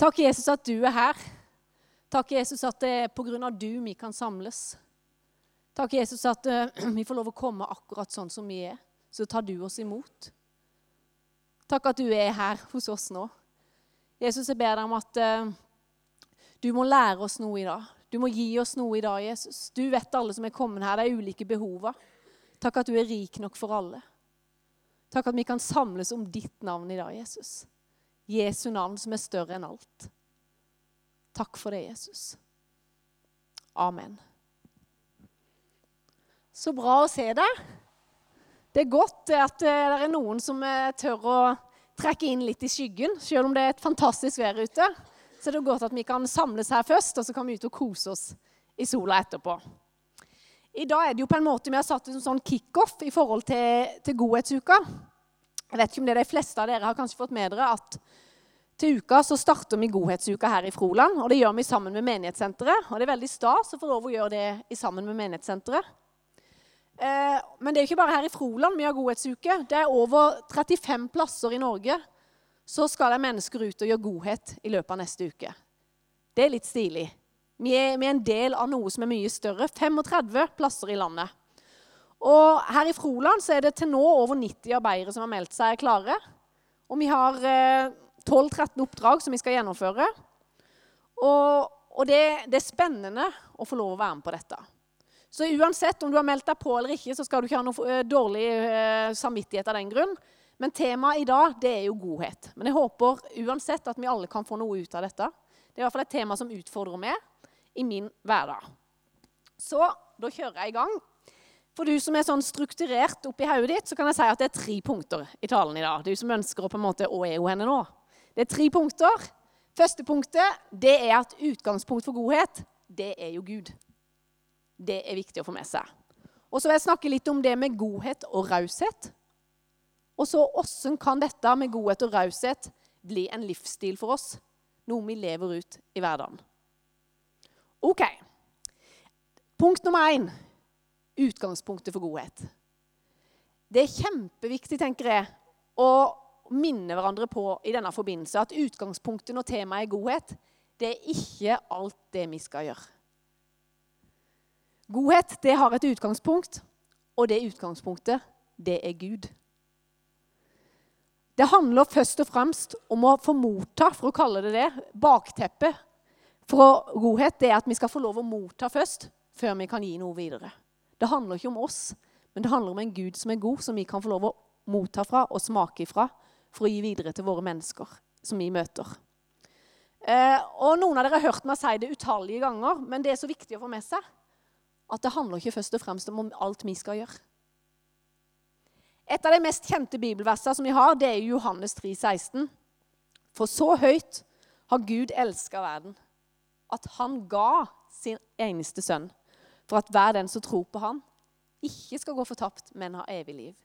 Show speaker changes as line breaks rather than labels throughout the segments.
Takk, Jesus, at du er her. Takk, Jesus, at det er av du vi kan samles. Takk, Jesus, at uh, vi får lov å komme akkurat sånn som vi er. Så tar du oss imot. Takk at du er her hos oss nå. Jesus, jeg ber deg om at uh, du må lære oss noe i dag. Du må gi oss noe i dag, Jesus. Du vet alle som er kommet her. Er ulike behov. Takk at du er rik nok for alle. Takk at vi kan samles om ditt navn i dag, Jesus. Jesu navn som er større enn alt. Takk for det, Jesus. Amen. Så bra å se deg. Det er godt at eh, det er noen som eh, tør å trekke inn litt i skyggen, selv om det er et fantastisk vær ute. Så det er godt at vi kan samles her først, og så kan vi ut og kose oss i sola etterpå. I dag er det jo på en måte vi har satt en sånn kickoff i forhold til, til Godhetsuka. Jeg vet ikke om det er de fleste av dere har kanskje fått med dere at til uka så starter vi Godhetsuka her i Froland. og Det gjør vi sammen med Menighetssenteret. og Det er veldig stas å få lov å gjøre det sammen med Menighetssenteret. Eh, men det er ikke bare her i Froland vi har Godhetsuke. Det er over 35 plasser i Norge. Så skal det mennesker ut og gjøre godhet i løpet av neste uke. Det er litt stilig. Vi er, vi er en del av noe som er mye større. 35 plasser i landet. Og her i Froland så er det til nå over 90 arbeidere som har meldt seg klare. Og vi har eh, 12-13 oppdrag som vi skal gjennomføre. Og, og det, det, er spennende å få lov å være med på dette. Så uansett om du har meldt deg på eller ikke, så skal du ikke ha noe eh, dårlig uh, samvittighet av den grunn. Men temaet i dag det er jo godhet. Men jeg håper uansett at vi alle kan få noe ut av dette. Det er i hvert fall et tema som utfordrer meg i min hverdag. Så da kjører jeg i gang. For du som er sånn strukturert oppi hodet ditt, så kan jeg si at det er tre punkter i talen i dag. Du som ønsker å på en måte Å, er hun henne nå? Det er tre punkter. Første punktet det er at utgangspunkt for godhet, det er jo Gud. Det er viktig å få med seg. Og så vil jeg snakke litt om det med godhet og raushet. Og så åssen kan dette med godhet og raushet bli en livsstil for oss? Noe vi lever ut i hverdagen. OK. Punkt nummer én utgangspunktet for godhet. Det er kjempeviktig, tenker jeg, å minne hverandre på i denne forbindelse at utgangspunktet når temaet er godhet, det er ikke alt det vi skal gjøre. Godhet det har et utgangspunkt, og det utgangspunktet, det er Gud. Det handler først og fremst om å få motta, for å kalle det det, bakteppet for godhet. Det er at vi skal få lov å motta først, før vi kan gi noe videre. Det handler ikke om oss, men det handler om en Gud som er god, som vi kan få lov å motta fra og smake ifra for å gi videre til våre mennesker som vi møter. Eh, og Noen av dere har hørt meg si det utallige ganger, men det er så viktig å få med seg at det handler ikke først og fremst om alt vi skal gjøre. Et av de mest kjente bibelversene som vi har, det er Johannes 3, 16. For så høyt har Gud elska verden, at han ga sin eneste sønn, for at hver den som tror på han, ikke skal gå fortapt, men ha evig liv.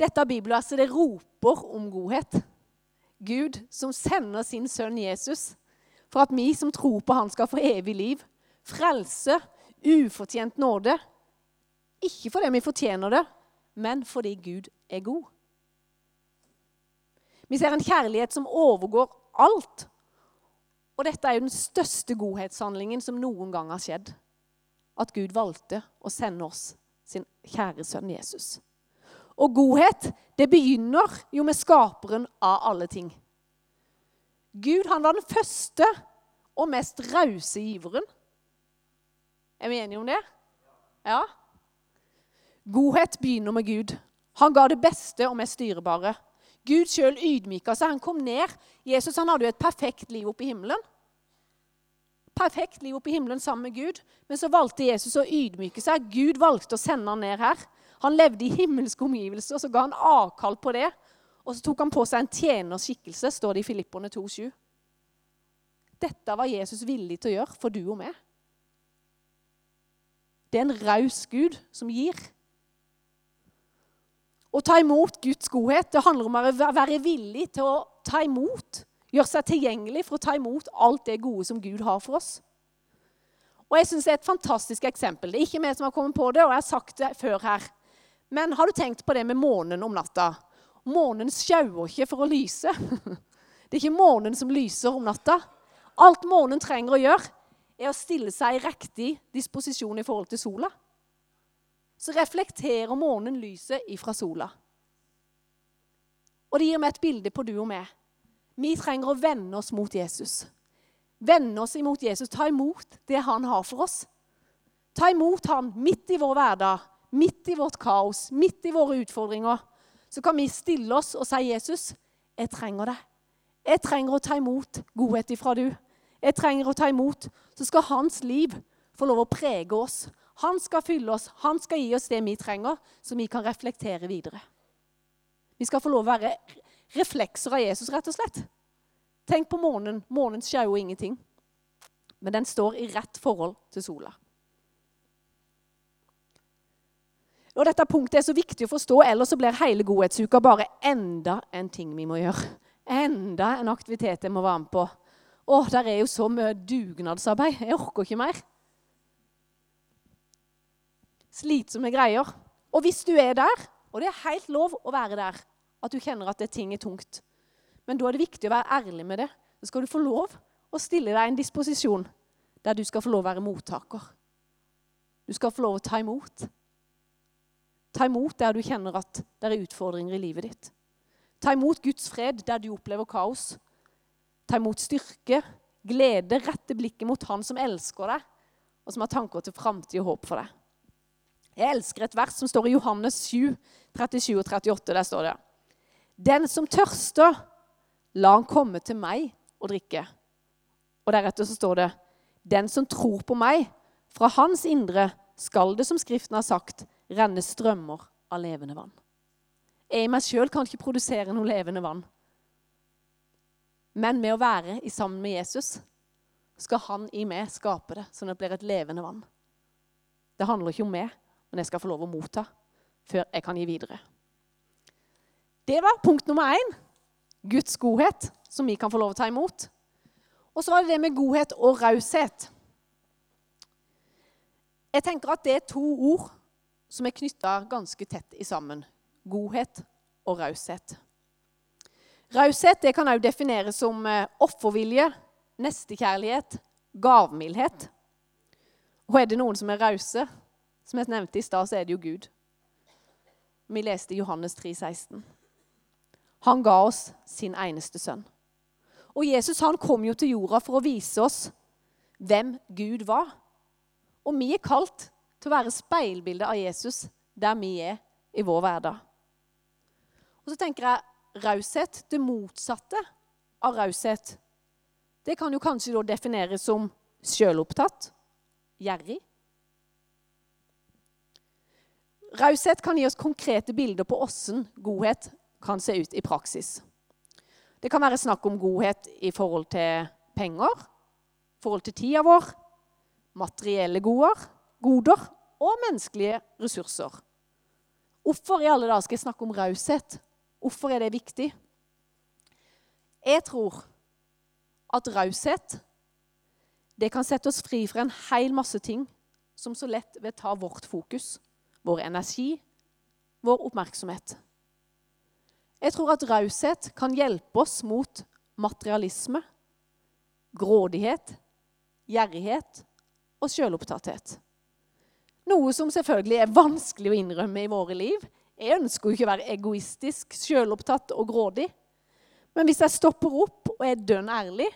Dette bibelverset det roper om godhet. Gud som sender sin sønn Jesus for at vi som tror på han skal få evig liv, frelse, ufortjent nåde. Ikke fordi vi fortjener det, men fordi Gud er god. Vi ser en kjærlighet som overgår alt. Og dette er jo den største godhetshandlingen som noen gang har skjedd. At Gud valgte å sende oss sin kjære sønn Jesus. Og godhet, det begynner jo med skaperen av alle ting. Gud han var den første og mest rause giveren. Er vi enige om det? Ja. Godhet begynner med Gud. Han ga det beste og mest dyrebare. Gud sjøl ydmyka seg. Han kom ned. Jesus han hadde jo et perfekt liv oppe i himmelen. Perfekt liv oppe i himmelen sammen med Gud. Men så valgte Jesus å ydmyke seg. Gud valgte å sende han ned her. Han levde i himmelske omgivelser, og så ga han avkall på det. Og så tok han på seg en tjenerskikkelse, står det i Filippone 2,7. Dette var Jesus villig til å gjøre for du og meg. Det er en raus Gud som gir. Å ta imot Guds godhet det handler om å være villig til å ta imot. Gjøre seg tilgjengelig for å ta imot alt det gode som Gud har for oss. Og jeg synes Det er et fantastisk eksempel. Det er ikke vi som har kommet på det, og jeg har sagt det før her. Men har du tenkt på det med månen om natta? Månen sjauer ikke for å lyse. Det er ikke månen som lyser om natta. Alt månen trenger å gjøre, er å stille seg i riktig disposisjon i forhold til sola. Så reflekterer månen lyset ifra sola. Og det gir meg et bilde på du og meg. Vi trenger å vende oss mot Jesus. Vende oss imot Jesus. Ta imot det han har for oss. Ta imot han midt i vår hverdag, midt i vårt kaos, midt i våre utfordringer. Så kan vi stille oss og si, 'Jesus, jeg trenger det. Jeg trenger å ta imot godhet ifra du. Jeg trenger å ta imot. Så skal hans liv få lov å prege oss. Han skal fylle oss. Han skal gi oss det vi trenger, så vi kan reflektere videre. Vi skal få lov å være reflekser av Jesus, rett og slett. Tenk på månen. Månen skjer jo ingenting. Men den står i rett forhold til sola. Og Dette punktet er så viktig å forstå, ellers så blir hele godhetsuka bare enda en ting vi må gjøre. Enda en aktivitet jeg må være med på. Å, der er jo så mye dugnadsarbeid. Jeg orker ikke mer. Slitsomme greier. Og hvis du er der, og det er helt lov å være der, at du kjenner at det ting er tungt, men da er det viktig å være ærlig med det. Så skal du få lov å stille deg en disposisjon der du skal få lov å være mottaker. Du skal få lov å ta imot. Ta imot der du kjenner at det er utfordringer i livet ditt. Ta imot Guds fred der du opplever kaos. Ta imot styrke, glede, rette blikket mot Han som elsker deg, og som har tanker til framtid og håp for deg. Jeg elsker et vers som står i Johannes 7, 37 og 38. Der står det Den som tørster, la han komme til meg og drikke. Og deretter så står det Den som tror på meg, fra hans indre skal det, som Skriften har sagt, renne strømmer av levende vann. Jeg i meg sjøl kan ikke produsere noe levende vann. Men med å være i sammen med Jesus skal han i meg skape det, sånn at det blir et levende vann. Det handler ikke om meg, men jeg skal få lov å motta før jeg kan gi videre. Det var punkt nummer én. Guds godhet, som vi kan få lov å ta imot. Og så var det det med godhet og raushet. Jeg tenker at det er to ord som er knytta ganske tett i sammen. Godhet og raushet. Raushet kan også defineres som eh, offervilje, nestekjærlighet, gavmildhet. Og er det noen som er rause, som jeg nevnte i stad, så er det jo Gud. Vi leste Johannes 3, 16. Han ga oss sin eneste sønn. Og Jesus han kom jo til jorda for å vise oss hvem Gud var. Og vi er kalt til å være speilbildet av Jesus der vi er i vår hverdag. Og så tenker jeg raushet, det motsatte av raushet, det kan jo kanskje da defineres som sjølopptatt, gjerrig. Raushet kan gi oss konkrete bilder på åssen godhet kan se ut i praksis. Det kan være snakk om godhet i forhold til penger, forhold til tida vår, materielle goder, goder og menneskelige ressurser. Hvorfor i alle dager skal jeg snakke om raushet? Hvorfor er det viktig? Jeg tror at raushet det kan sette oss fri fra en hel masse ting som så lett vil ta vårt fokus, vår energi, vår oppmerksomhet. Jeg tror at raushet kan hjelpe oss mot materialisme, grådighet, gjerrighet og sjølopptatthet. Noe som selvfølgelig er vanskelig å innrømme i våre liv. Jeg ønsker jo ikke å være egoistisk, sjølopptatt og grådig. Men hvis jeg stopper opp og er dønn ærlig,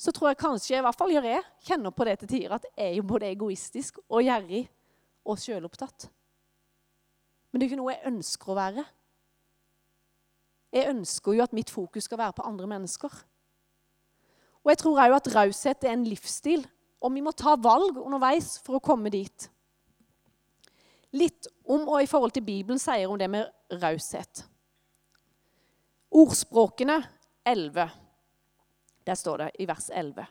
så tror jeg kanskje, i hvert fall gjør jeg, kjenner på det til tider, at jeg er jo både egoistisk og gjerrig og sjølopptatt. Men det er ikke noe jeg ønsker å være. Jeg ønsker jo at mitt fokus skal være på andre mennesker. Og jeg tror òg at raushet er en livsstil og vi må ta valg underveis for å komme dit. Litt om og i forhold til Bibelen sier om det med raushet. Ordspråkene 11. Der står det i vers 11.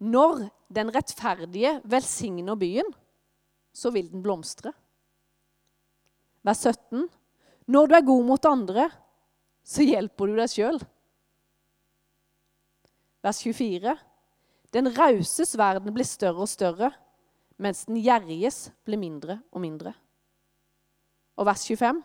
Når den rettferdige velsigner byen, så vil den blomstre. Vers 17. Når du er god mot andre, så hjelper du deg sjøl. Vers 24. Den rauses verden blir større og større, mens den gjerriges blir mindre og mindre. Og vers 25.: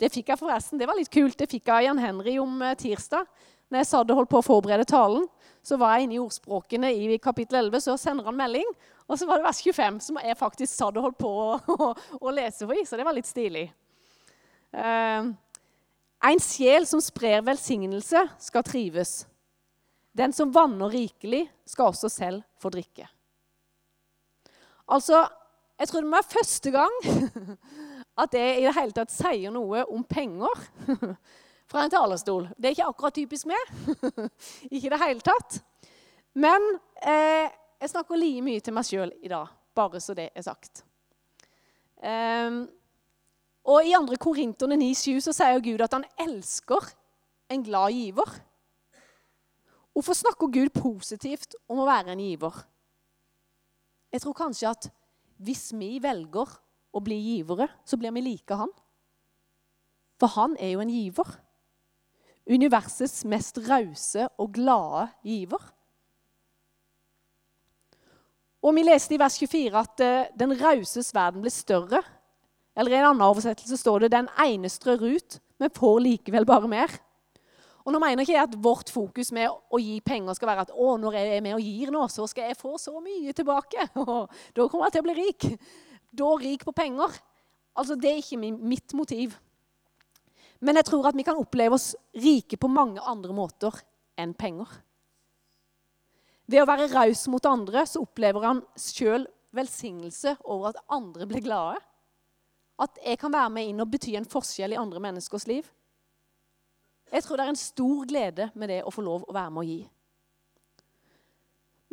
Det fikk jeg forresten, det var litt kult. Det fikk jeg av Jan Henry om eh, tirsdag. Når jeg satt holdt på å forberede talen, så var jeg inne i ordspråkene i kapittel 11. Så sender han melding, og så var det vers 25 som jeg faktisk satt holdt på å, å lese for i. Så det var litt stilig. Uh, en sjel som sprer velsignelse, skal trives. Den som vanner rikelig, skal også selv få drikke. Altså, jeg tror det må være første gang at jeg i det hele tatt sier noe om penger fra en talerstol. Det er ikke akkurat typisk meg. ikke i det hele tatt. Men eh, jeg snakker like mye til meg sjøl i dag, bare så det er sagt. Um, og I 2. Korinterne 9,7 så sier Gud at han elsker en glad giver. Hvorfor snakker Gud positivt om å være en giver? Jeg tror kanskje at hvis vi velger å bli givere, så blir vi like han. For han er jo en giver. Universets mest rause og glade giver. Og Vi leste i vers 24 at eh, den rauses verden blir større. Eller i en annen oversettelse står det 'den ene strør ut, men får likevel bare mer'. Og nå mener ikke jeg at vårt fokus med å gi penger skal være at å, når jeg er med og gir nå, så skal jeg få så mye tilbake. Og da kommer jeg til å bli rik. Da rik på penger. Altså, Det er ikke mitt motiv. Men jeg tror at vi kan oppleve oss rike på mange andre måter enn penger. Ved å være raus mot andre så opplever han sjøl velsignelse over at andre blir glade. At jeg kan være med inn og bety en forskjell i andre menneskers liv. Jeg tror det er en stor glede med det å få lov å være med å gi.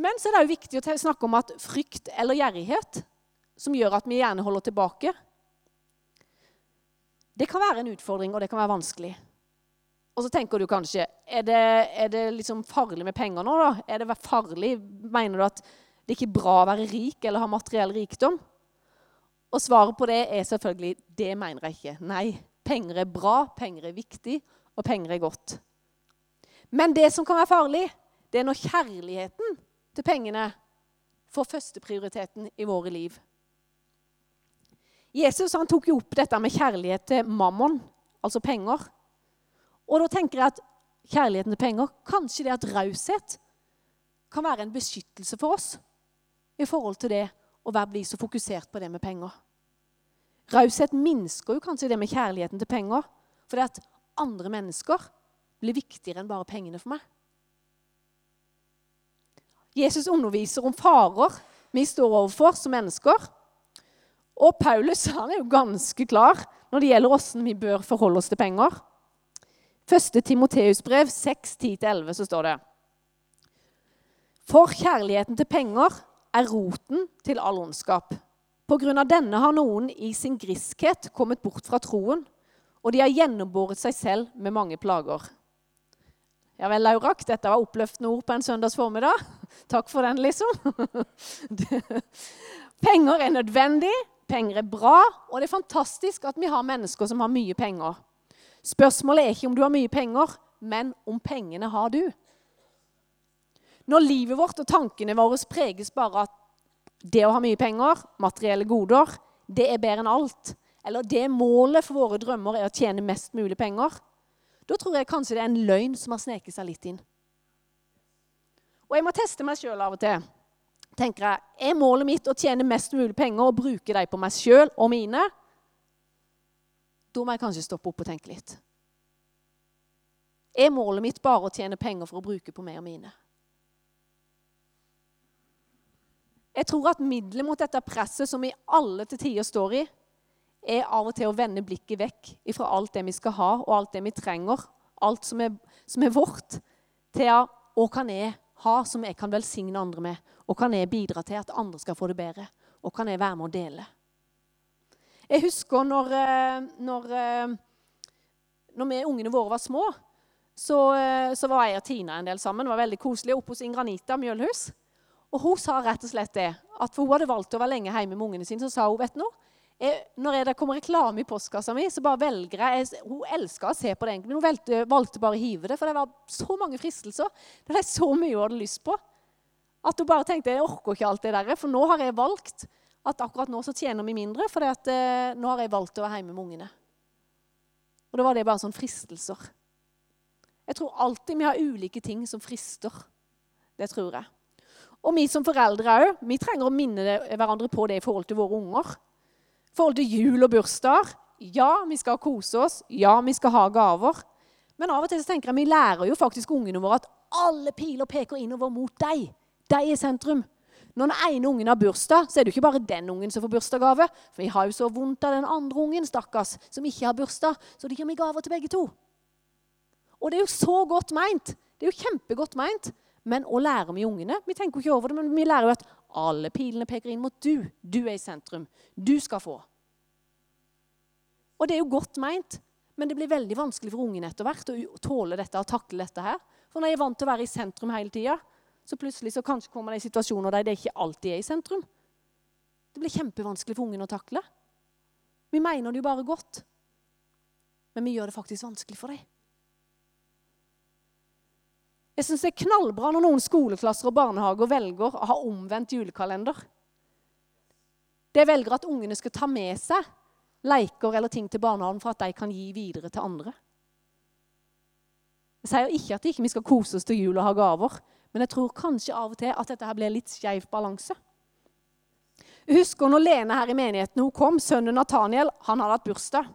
Men så er det òg viktig å snakke om at frykt eller gjerrighet, som gjør at vi gjerne holder tilbake, det kan være en utfordring, og det kan være vanskelig. Og så tenker du kanskje Er det, er det liksom farlig med penger nå, da? Er det farlig? Mener du at det ikke er bra å være rik eller ha materiell rikdom? Og svaret på det er selvfølgelig det mener jeg ikke. Nei, penger er bra, penger er viktig, og penger er godt. Men det som kan være farlig, det er når kjærligheten til pengene får førsteprioriteten i våre liv. Jesus han tok jo opp dette med kjærlighet til mammon, altså penger. Og da tenker jeg at kjærligheten til penger, kanskje det at raushet kan være en beskyttelse for oss i forhold til det å bli så fokusert på det med penger. Raushet minsker jo kanskje det med kjærligheten til penger. For det at andre mennesker blir viktigere enn bare pengene for meg. Jesus underviser om farer vi står overfor som mennesker. Og Paulus han er jo ganske klar når det gjelder hvordan vi bør forholde oss til penger. Første Timoteus brev 6, 10-11 så står det For kjærligheten til penger er roten til all ondskap. På grunn av denne har noen i sin griskhet kommet bort fra troen og de har gjennombåret seg selv med mange plager. Ja vel, Laurak, dette var oppløftende ord på en søndags formiddag. Takk for den, liksom. Penger er nødvendig, penger er bra, og det er fantastisk at vi har mennesker som har mye penger. Spørsmålet er ikke om du har mye penger, men om pengene har du. Når livet vårt og tankene våre preges bare av det å ha mye penger, materielle goder, det er bedre enn alt, eller det målet for våre drømmer er å tjene mest mulig penger, da tror jeg kanskje det er en løgn som har sneket seg litt inn. Og jeg må teste meg sjøl av og til. Tenker jeg, Er målet mitt å tjene mest mulig penger og bruke dem på meg sjøl og mine? Da må jeg kanskje stoppe opp og tenke litt. Er målet mitt bare å tjene penger for å bruke på meg og mine? Jeg tror at middelet mot dette presset som vi alle til tider står i, er av og til å vende blikket vekk fra alt det vi skal ha, og alt det vi trenger, alt som er, som er vårt, til å, hva kan jeg ha som jeg kan velsigne andre med? Og kan jeg bidra til at andre skal få det bedre? Og kan jeg være med å dele? Jeg husker når, eh, når, eh, når vi ungene våre var små, så, eh, så, var jeg og Tina en del sammen. Var veldig koselig oppe hos Ingranita Mjølhus. Og hun sa rett og slett det, at for hun hadde valgt å være lenge hjemme med ungene sine, så sa hun vet du noe, når det kommer reklame i postkassa mi, så bare velger jeg, jeg Hun elska å se på det, men hun valgte, valgte, bare å hive det. For det var så mange fristelser. Det var så mye hun hadde lyst på. At hun bare tenkte jeg orker ikke alt det der. For nå har jeg valgt at akkurat nå så tjener vi mindre, for eh, nå har jeg valgt å være hjemme med ungene. Og da var det bare sånn fristelser. Jeg tror alltid vi har ulike ting som frister. Det tror jeg. Og vi som foreldre òg, vi trenger å minne hverandre på det i forhold til våre unger. Forhold til jul og bursdager. Ja, vi skal kose oss. Ja, vi skal ha gaver. Men av og til så tenker jeg vi lærer jo faktisk ungene våre at alle piler peker innover mot deg. De i sentrum. Når den ene ungen har bursdag, så er det jo ikke bare den ungen som får bursdagsgave. For vi har jo så vondt av den andre ungen stakkars, som ikke har bursdag. Så de gir vi gaver til begge to. Og det er jo så godt meint. Det er jo kjempegodt meint. Men å lære vi ungene? Vi tenker jo ikke over det, men vi lærer jo at alle pilene peker inn mot du. Du er i sentrum. Du skal få. Og det er jo godt meint, men det blir veldig vanskelig for ungene etter hvert å tåle dette og takle dette her. For når jeg er vant til å være i sentrum hele tida, så plutselig så kanskje kommer det i situasjoner der det ikke alltid er i sentrum. Det blir kjempevanskelig for ungen å takle. Vi mener det jo bare godt, men vi gjør det faktisk vanskelig for dem. Jeg syns det er knallbra når noen skoleklasser og barnehager velger å ha omvendt julekalender. Det velger at ungene skal ta med seg leker eller ting til barnehagen for at de kan gi videre til andre. Jeg sier ikke at vi ikke skal kose oss til jul og ha gaver, men jeg tror kanskje av og til at dette her blir litt skeiv balanse. Jeg husker når Lene her i menigheten hun kom, sønnen Nathaniel, han hadde hatt bursdag.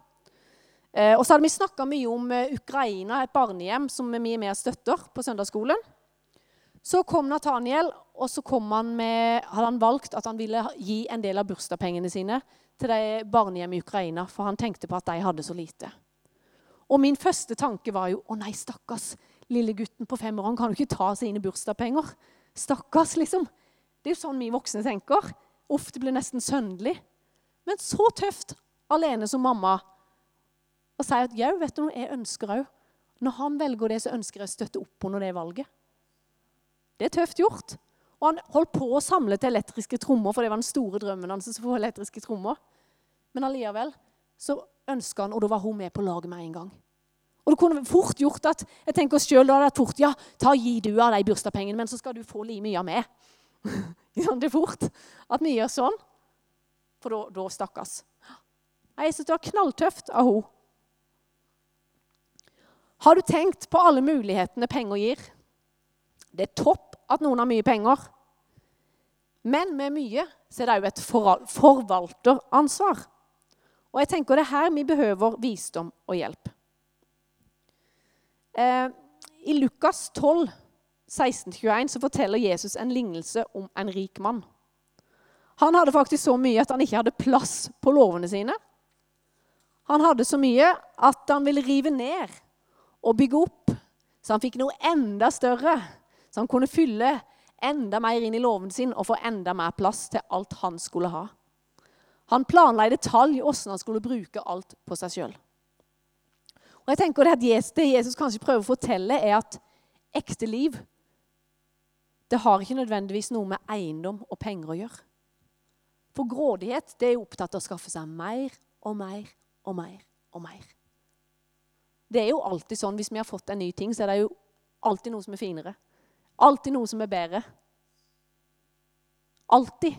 Eh, og så hadde vi snakka mye om eh, Ukraina, et barnehjem som vi er med og støtter på søndagsskolen. Så kom Nathaniel, og så han med, hadde han valgt at han ville gi en del av bursdagspengene sine til de barnehjemmet i Ukraina, for han tenkte på at de hadde så lite. Og min første tanke var jo å nei, stakkars lille gutten på fem år, han kan jo ikke ta sine bursdagspenger. Stakkars, liksom. Det er jo sånn vi voksne tenker. Ofte blir nesten sønnelig. Men så tøft alene som mamma å si at jau, vet du hva, jeg ønsker òg Når han velger det, så ønsker jeg å støtte opp under det valget. Det er tøft gjort. Og han holdt på å samle til elektriske trommer, for det var den store drømmen hans. å få elektriske trommer. Men allikevel så ønska han, og da var hun med på laget med en gang. Og det kunne fort gjort at jeg tenker oss selv, da hadde det fort, ja, ta gi du av de bursdagspengene, men så skal du få like mye av meg. det er fort at vi gjør sånn. For da, da stakkars. Jeg syns det var knalltøft av henne. Har du tenkt på alle mulighetene penger gir? Det er topp at noen har mye penger. Men med mye så er det òg et forvalteransvar. Og jeg tenker det er her vi behøver visdom og hjelp. Eh, I Lukas 12, 16-21 så forteller Jesus en lignelse om en rik mann. Han hadde faktisk så mye at han ikke hadde plass på låvene sine. Han hadde så mye at han ville rive ned og bygge opp, så han fikk noe enda større. Så han kunne fylle enda mer inn i låven sin og få enda mer plass til alt han skulle ha. Han planla i detalj hvordan han skulle bruke alt på seg sjøl. Jeg tenker Det det Jesus kanskje prøver å fortelle, er at ekte liv det har ikke nødvendigvis noe med eiendom og penger å gjøre. For grådighet det er opptatt av å skaffe seg mer og mer og mer og mer. Det er jo alltid sånn hvis vi har fått en ny ting, så er det jo alltid noe som er finere. Alltid noe som er bedre. Alltid.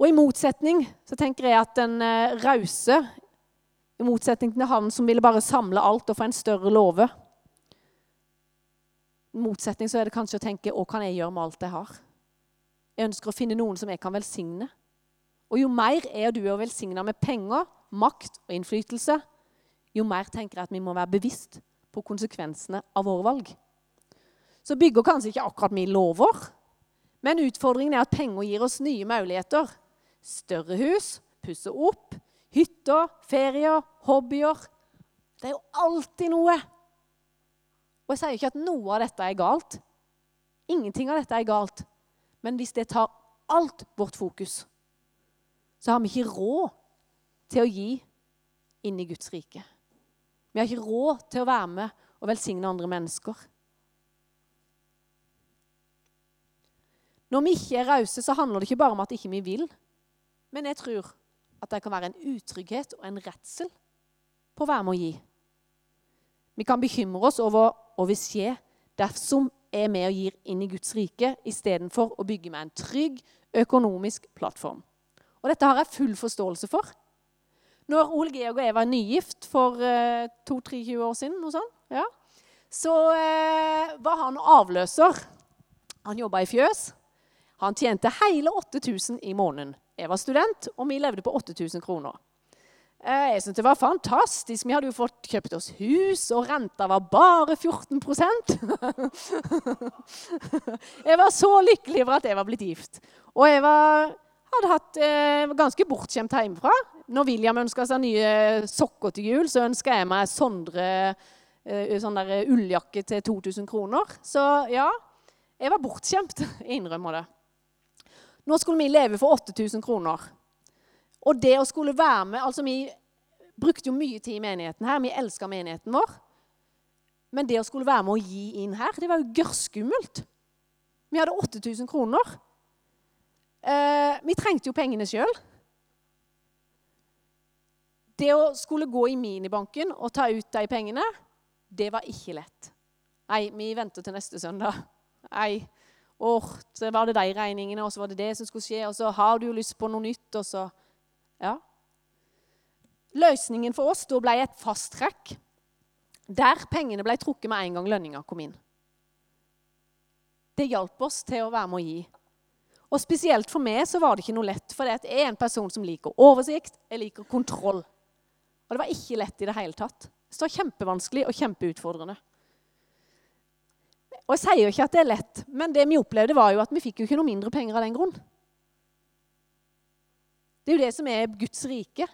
Og i motsetning så tenker jeg at den uh, rause i motsetning til han som ville bare samle alt og få en større låve. I motsetning så er det kanskje å tenke hva kan jeg gjøre med alt jeg har? Jeg ønsker å finne noen som jeg kan velsigne. Og jo mer er du er velsigna med penger, makt og innflytelse, jo mer tenker jeg at vi må være bevisst på konsekvensene av våre valg. Så bygger kanskje ikke akkurat vi lover, men utfordringen er at penger gir oss nye muligheter. Større hus, pusse opp, Hytter, ferier, hobbyer. Det er jo alltid noe. Og jeg sier ikke at noe av dette er galt. Ingenting av dette er galt. Men hvis det tar alt vårt fokus, så har vi ikke råd til å gi inn i Guds rike. Vi har ikke råd til å være med og velsigne andre mennesker. Når vi ikke er rause, så handler det ikke bare om at ikke vi ikke vil. Men jeg tror at det kan være en utrygghet og en redsel på å være med å gi. Vi kan bekymre oss over hva vil skje dersom jeg er med og gir inn i Guds rike istedenfor å bygge med en trygg økonomisk plattform. Og Dette har jeg full forståelse for. Når Ole Georg og jeg var nygift for eh, 22-23 år siden, noe sånt, ja, så eh, var han avløser. Han jobba i fjøs. Han tjente hele 8000 i måneden. Jeg var student, og vi levde på 8000 kroner. Eh, jeg syntes det var fantastisk. Vi hadde jo fått kjøpt oss hus, og renta var bare 14% Jeg var så lykkelig over at jeg var blitt gift. Og jeg var, hadde hatt eh, ganske bortskjemt hjemmefra. Når William ønska seg nye sokker til jul, så ønska jeg meg Sondre eh, sånn der ulljakke til 2000 kroner. Så ja, jeg var bortskjemt. Jeg innrømmer det. Nå skulle vi leve for 8000 kroner. Og det å skulle være med altså Vi brukte jo mye tid i menigheten her. Vi elska menigheten vår. Men det å skulle være med å gi inn her, det var jo gørrskummelt. Vi hadde 8000 kroner. Eh, vi trengte jo pengene sjøl. Det å skulle gå i minibanken og ta ut de pengene, det var ikke lett. Nei, vi venter til neste søndag. Nei, Åh, så var det de regningene, og så var det det som skulle skje, og så har du jo lyst på noe nytt, og så ja. Løsningen for oss da ble et fasttrekk der pengene ble trukket med en gang lønninga kom inn. Det hjalp oss til å være med å gi. Og Spesielt for meg så var det ikke noe lett, for jeg er en person som liker oversikt, jeg liker kontroll. Og det var ikke lett i det hele tatt. Det var kjempevanskelig og kjempeutfordrende. Og Jeg sier jo ikke at det er lett, men det vi opplevde var jo at vi fikk jo ikke noe mindre penger av den grunn. Det er jo det som er Guds rike.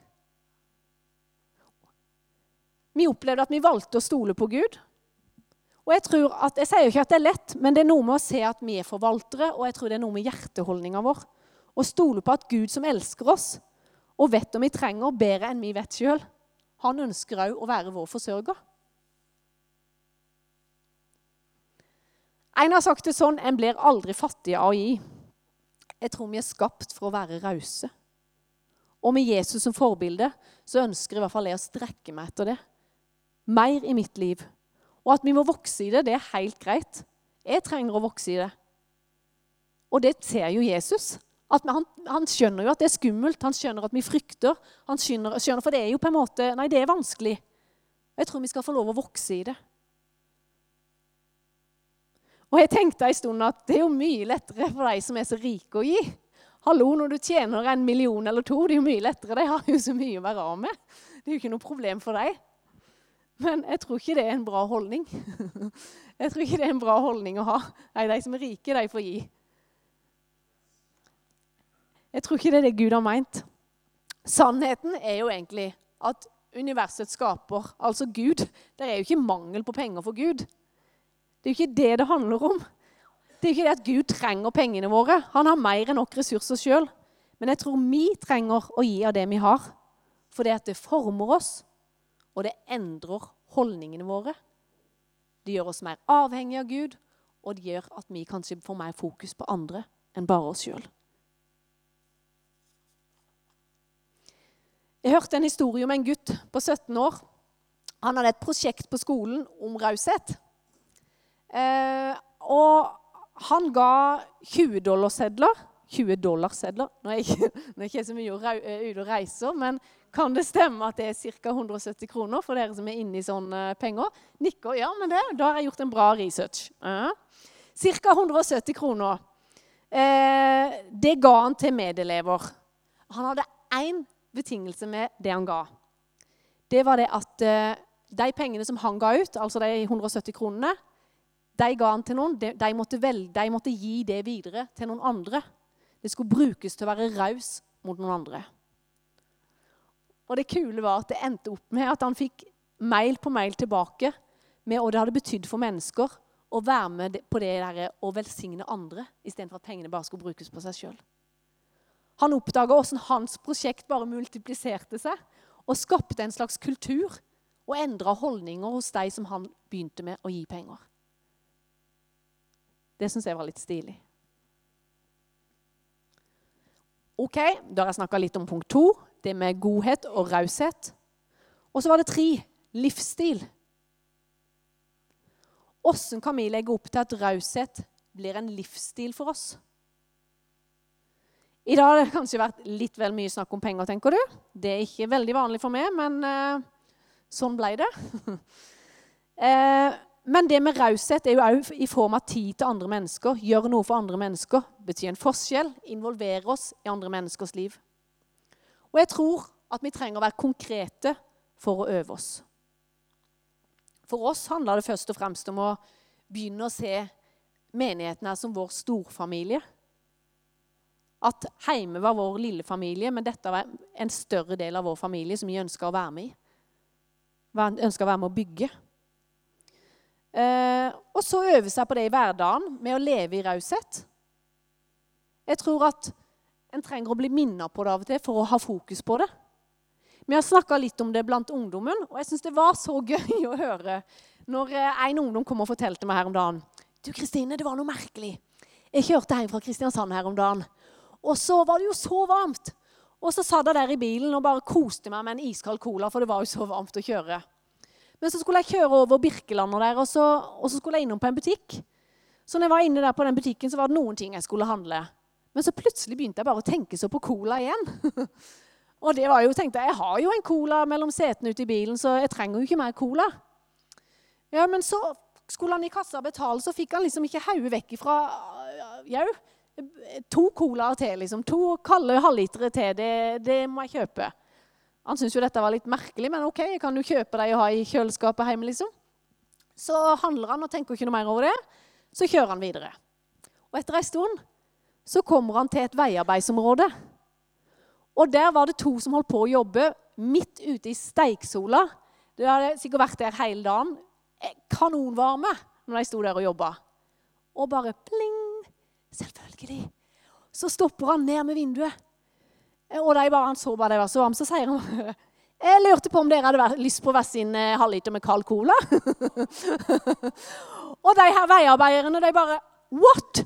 Vi opplevde at vi valgte å stole på Gud. Og Jeg tror at, jeg sier jo ikke at det er lett, men det er noe med å se at vi er forvaltere, og jeg tror det er noe med hjerteholdninga vår. Å stole på at Gud som elsker oss, og vet om vi trenger bedre enn vi vet sjøl, han ønsker òg å være vår forsørger. En har sagt det sånn en blir aldri fattig av å gi. Jeg tror vi er skapt for å være rause. Og med Jesus som forbilde så ønsker i hvert fall jeg å strekke meg etter det. Mer i mitt liv. Og at vi må vokse i det, det er helt greit. Jeg trenger å vokse i det. Og det ser jo Jesus. Han, han, skjønner jo at det er skummelt, han skjønner at vi frykter. Han skjønner, skjønner, For det er jo på en måte Nei, det er vanskelig. Jeg tror vi skal få lov å vokse i det. Og jeg tenkte en stund at det er jo mye lettere for de som er så rike å gi. Hallo, når du tjener en million eller to, det er jo mye lettere. De har jo så mye å være av med. Det er jo ikke noe problem for deg. Men jeg tror ikke det er en bra holdning. Jeg tror ikke det er en bra holdning å ha. Nei, de som er rike, de får gi. Jeg tror ikke det er det Gud har meint. Sannheten er jo egentlig at universets skaper, altså Gud Det er jo ikke mangel på penger for Gud. Det er jo ikke det det handler om. Det er jo ikke det at Gud trenger pengene våre. Han har mer enn nok ressurser sjøl. Men jeg tror vi trenger å gi av det vi har. For det at det former oss, og det endrer holdningene våre. Det gjør oss mer avhengige av Gud, og det gjør at vi kanskje får mer fokus på andre enn bare oss sjøl. Jeg hørte en historie om en gutt på 17 år. Han hadde et prosjekt på skolen om raushet. Eh, og han ga 20 dollarsedler. 20 dollarsedler. Nå er jeg nå er ikke så mye eh, ute og reiser, men kan det stemme at det er ca. 170 kroner for dere som er inne i sånne penger? Nikker. Ja, men det, da har jeg gjort en bra research. Uh Ca. 170 kroner. Eh, det ga han til medelever. Han hadde én betingelse med det han ga. Det var det at eh, de pengene som han ga ut, altså de 170 kronene, de ga han til noen. De, de, måtte velge, de måtte gi det videre til noen andre. Det skulle brukes til å være raus mot noen andre. Og det kule var at det endte opp med at han fikk mail på mail tilbake med hva det hadde betydd for mennesker å være med på det der å velsigne andre istedenfor at pengene bare skulle brukes på seg sjøl. Han oppdaga hvordan hans prosjekt bare multipliserte seg og skapte en slags kultur og endra holdninger hos de som han begynte med å gi penger. Det syns jeg var litt stilig. Ok, Da har jeg snakka litt om punkt to, det med godhet og raushet. Og så var det tre livsstil. Åssen kan vi legge opp til at raushet blir en livsstil for oss? I dag har det kanskje vært litt vel mye snakk om penger, tenker du. Det er ikke veldig vanlig for meg, men eh, sånn ble det. eh, men det med raushet er jo òg i form av tid til andre mennesker. Gjøre noe for andre mennesker. Betyr en forskjell. Involvere oss i andre menneskers liv. Og jeg tror at vi trenger å være konkrete for å øve oss. For oss handler det først og fremst om å begynne å se menigheten her som vår storfamilie. At heime var vår lille familie, men dette var en større del av vår familie som vi ønska å være med i. Ønska å være med å bygge. Eh, og så øve seg på det i hverdagen med å leve i raushet. Jeg tror at en trenger å bli minnet på det av og til for å ha fokus på det. Vi har snakka litt om det blant ungdommen, og jeg syns det var så gøy å høre når eh, en ungdom kom og fortalte meg her om dagen. Du, Kristine, det var noe merkelig. Jeg kjørte hjem fra Kristiansand her om dagen. Og så var det jo så varmt. Og så satt jeg der i bilen og bare koste meg med en iskald cola, for det var jo så varmt å kjøre. Men så skulle jeg kjøre over Birkelandet der, og så, og så skulle jeg innom på en butikk. Så når jeg var inne der på den butikken, så var det noen ting jeg skulle handle. Men så plutselig begynte jeg bare å tenke så på cola igjen. og det var jo, tenkte jeg, jeg har jo en cola mellom setene ute i bilen, så jeg trenger jo ikke mer cola. Ja, Men så skulle han i kassa betale, så fikk han liksom ikke hodet vekk ifra jau to colaer til. liksom. To kalde halvlitere til. Det, det, må jeg kjøpe. Han syntes jo dette var litt merkelig, men OK, jeg kan jo kjøpe dem og ha i kjøleskapet hjemme. liksom. Så handler han og tenker ikke noe mer over det. Så kjører han videre. Og etter ei stund så kommer han til et veiarbeidsområde. Og der var det to som holdt på å jobbe midt ute i steiksola. Det hadde sikkert vært der hele dagen. Eh, kanonvarme når de sto der og jobba. Og bare pling, Selvfølgelig. Så stopper han ned med vinduet. Og de bare, han så bare det var så varmt. Så sier han jeg lurte på om dere hadde lyst på hver sin eh, halvliter med kald cola. og de her veiarbeiderne, de bare What?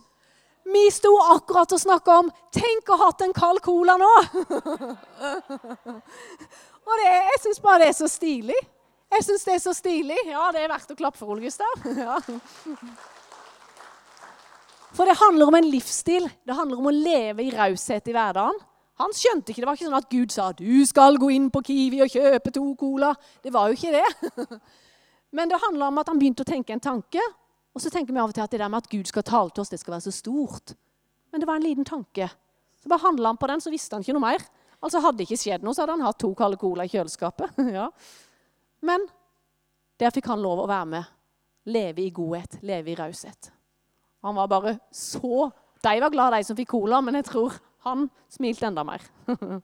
Vi sto akkurat og snakka om Tenk å ha hatt en kald cola nå! og det, jeg syns bare det er så stilig. Jeg syns det er så stilig. Ja, det er verdt å klappe for, Ole Gustav. ja. For det handler om en livsstil. Det handler om å leve i raushet i hverdagen. Han skjønte ikke, Det var ikke sånn at Gud sa du skal gå inn på Kiwi og kjøpe to cola. Det var jo ikke det. Men det handler om at han begynte å tenke en tanke. Og så tenker vi av og til at det der med at Gud skal tale til oss, det skal være så stort. Men det var en liten tanke. Så bare handla han på den, så visste han ikke noe mer. Altså Hadde det ikke skjedd noe, så hadde han hatt to kalde cola i kjøleskapet. ja. Men der fikk han lov å være med. Leve i godhet, leve i raushet. Han var bare så De var glad, de som fikk cola, men jeg tror han smilte enda mer.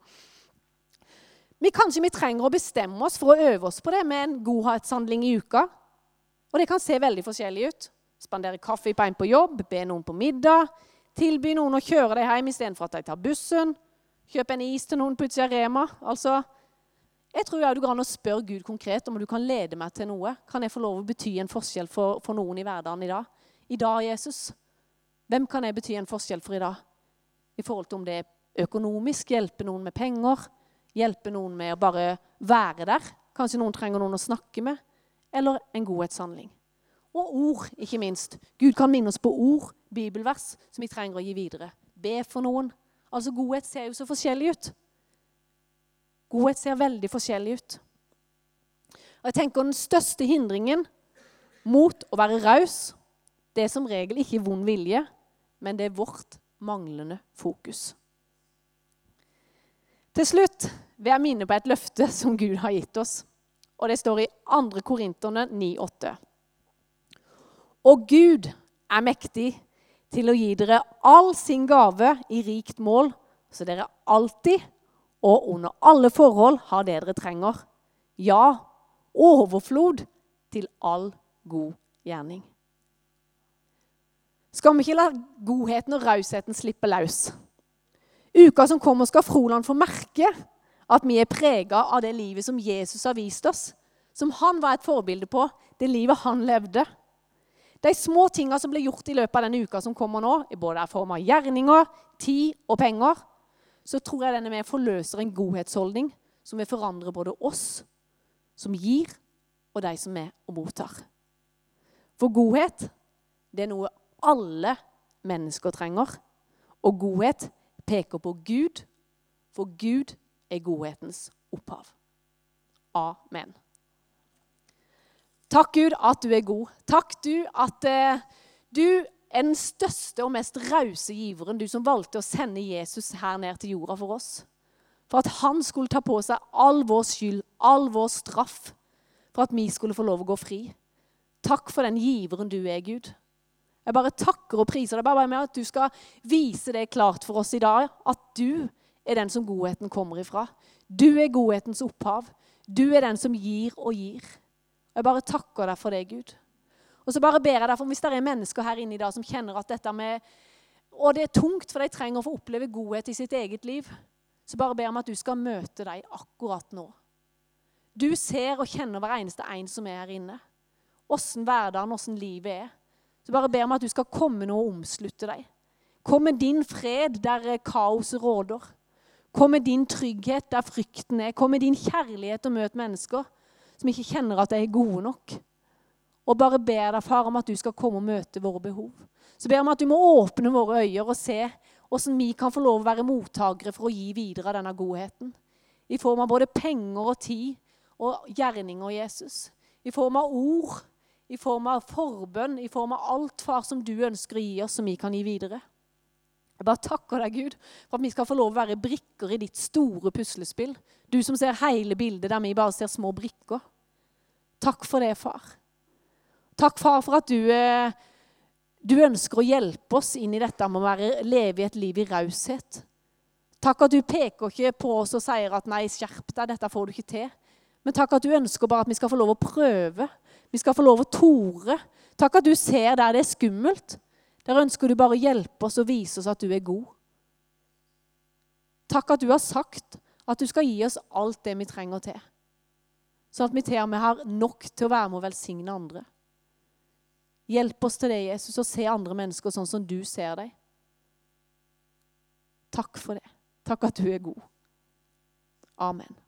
vi Kanskje vi trenger å bestemme oss for å øve oss på det med en godhetshandling i uka. Og det kan se veldig forskjellig ut. Spandere kaffe på en på jobb, be noen på middag, tilby noen å kjøre deg hjem istedenfor at de tar bussen, kjøpe en is til noen på utsida av Rema. Altså, jeg tror jeg du går an å spørre Gud konkret om du kan lede meg til noe. Kan jeg få lov å bety en forskjell for, for noen i hverdagen i dag? i dag, Jesus? Hvem kan jeg bety en forskjell for i dag? I forhold til om det er økonomisk, hjelpe noen med penger, hjelpe noen med å bare være der. Kanskje noen trenger noen å snakke med. Eller en godhetshandling. Og ord, ikke minst. Gud kan minne oss på ord, bibelvers, som vi trenger å gi videre. Be for noen. Altså, Godhet ser jo så forskjellig ut. Godhet ser veldig forskjellig ut. Og jeg tenker Den største hindringen mot å være raus det er som regel ikke vond vilje, men det er vårt manglende fokus. Til slutt vil jeg minne på et løfte som Gud har gitt oss. Og det står i 2. Korinterne 9,8. Og Gud er mektig til å gi dere all sin gave i rikt mål, så dere alltid og under alle forhold har det dere trenger. Ja, overflod til all god gjerning skal vi ikke la godheten og rausheten slippe løs. Uka som kommer, skal Froland få merke at vi er prega av det livet som Jesus har vist oss. Som han var et forbilde på, det livet han levde. De små tinga som ble gjort i løpet av denne uka som kommer nå, i både form av gjerninger, tid og penger, så tror jeg denne med forløser en godhetsholdning som vil forandre både oss som gir, og de som er og mottar. For godhet, det er noe alle mennesker trenger. Og godhet peker på Gud, for Gud er godhetens opphav. Amen. Takk, Gud, at du er god. Takk, du, at eh, du er den største og mest rause giveren, du som valgte å sende Jesus her ned til jorda for oss. For at han skulle ta på seg all vår skyld, all vår straff, for at vi skulle få lov å gå fri. Takk for den giveren du er, Gud. Jeg bare takker og priser deg bare med at du skal vise det klart for oss i dag, at du er den som godheten kommer ifra. Du er godhetens opphav. Du er den som gir og gir. Jeg bare takker deg for det, Gud. Og så bare ber jeg deg for Hvis det er mennesker her inne i dag som kjenner at dette med Og det er tungt, for de trenger å få oppleve godhet i sitt eget liv, så bare ber jeg om at du skal møte dem akkurat nå. Du ser og kjenner hver eneste en som er her inne. Åssen hverdagen, åssen livet er. Så bare ber jeg om at du skal komme nå og omslutte deg. Kom med din fred der kaoset råder. Kom med din trygghet der frykten er. Kom med din kjærlighet og møt mennesker som ikke kjenner at de er gode nok. Og bare ber deg, far, om at du skal komme og møte våre behov. Så ber jeg om at du må åpne våre øyne og se hvordan vi kan få lov å være mottakere for å gi videre av denne godheten. I form av både penger og tid og gjerninger, Jesus. I form av ord, i form av forbønn, i form av alt, far, som du ønsker å gi oss, som vi kan gi videre. Jeg bare takker deg, Gud, for at vi skal få lov å være brikker i ditt store puslespill. Du som ser hele bildet, der vi bare ser små brikker. Takk for det, far. Takk, far, for at du, eh, du ønsker å hjelpe oss inn i dette med å være, leve et liv i raushet. Takk at du peker ikke på oss og sier at 'nei, skjerp deg, dette får du ikke til'. Men takk at du ønsker bare at vi skal få lov å prøve. Vi skal få lov å tore. Takk at du ser der det er skummelt. Der ønsker du bare å hjelpe oss og vise oss at du er god. Takk at du har sagt at du skal gi oss alt det vi trenger til. Sånn at vi til og med har nok til å være med og velsigne andre. Hjelp oss til det, Jesus, og se andre mennesker sånn som du ser dem. Takk for det. Takk at du er god. Amen.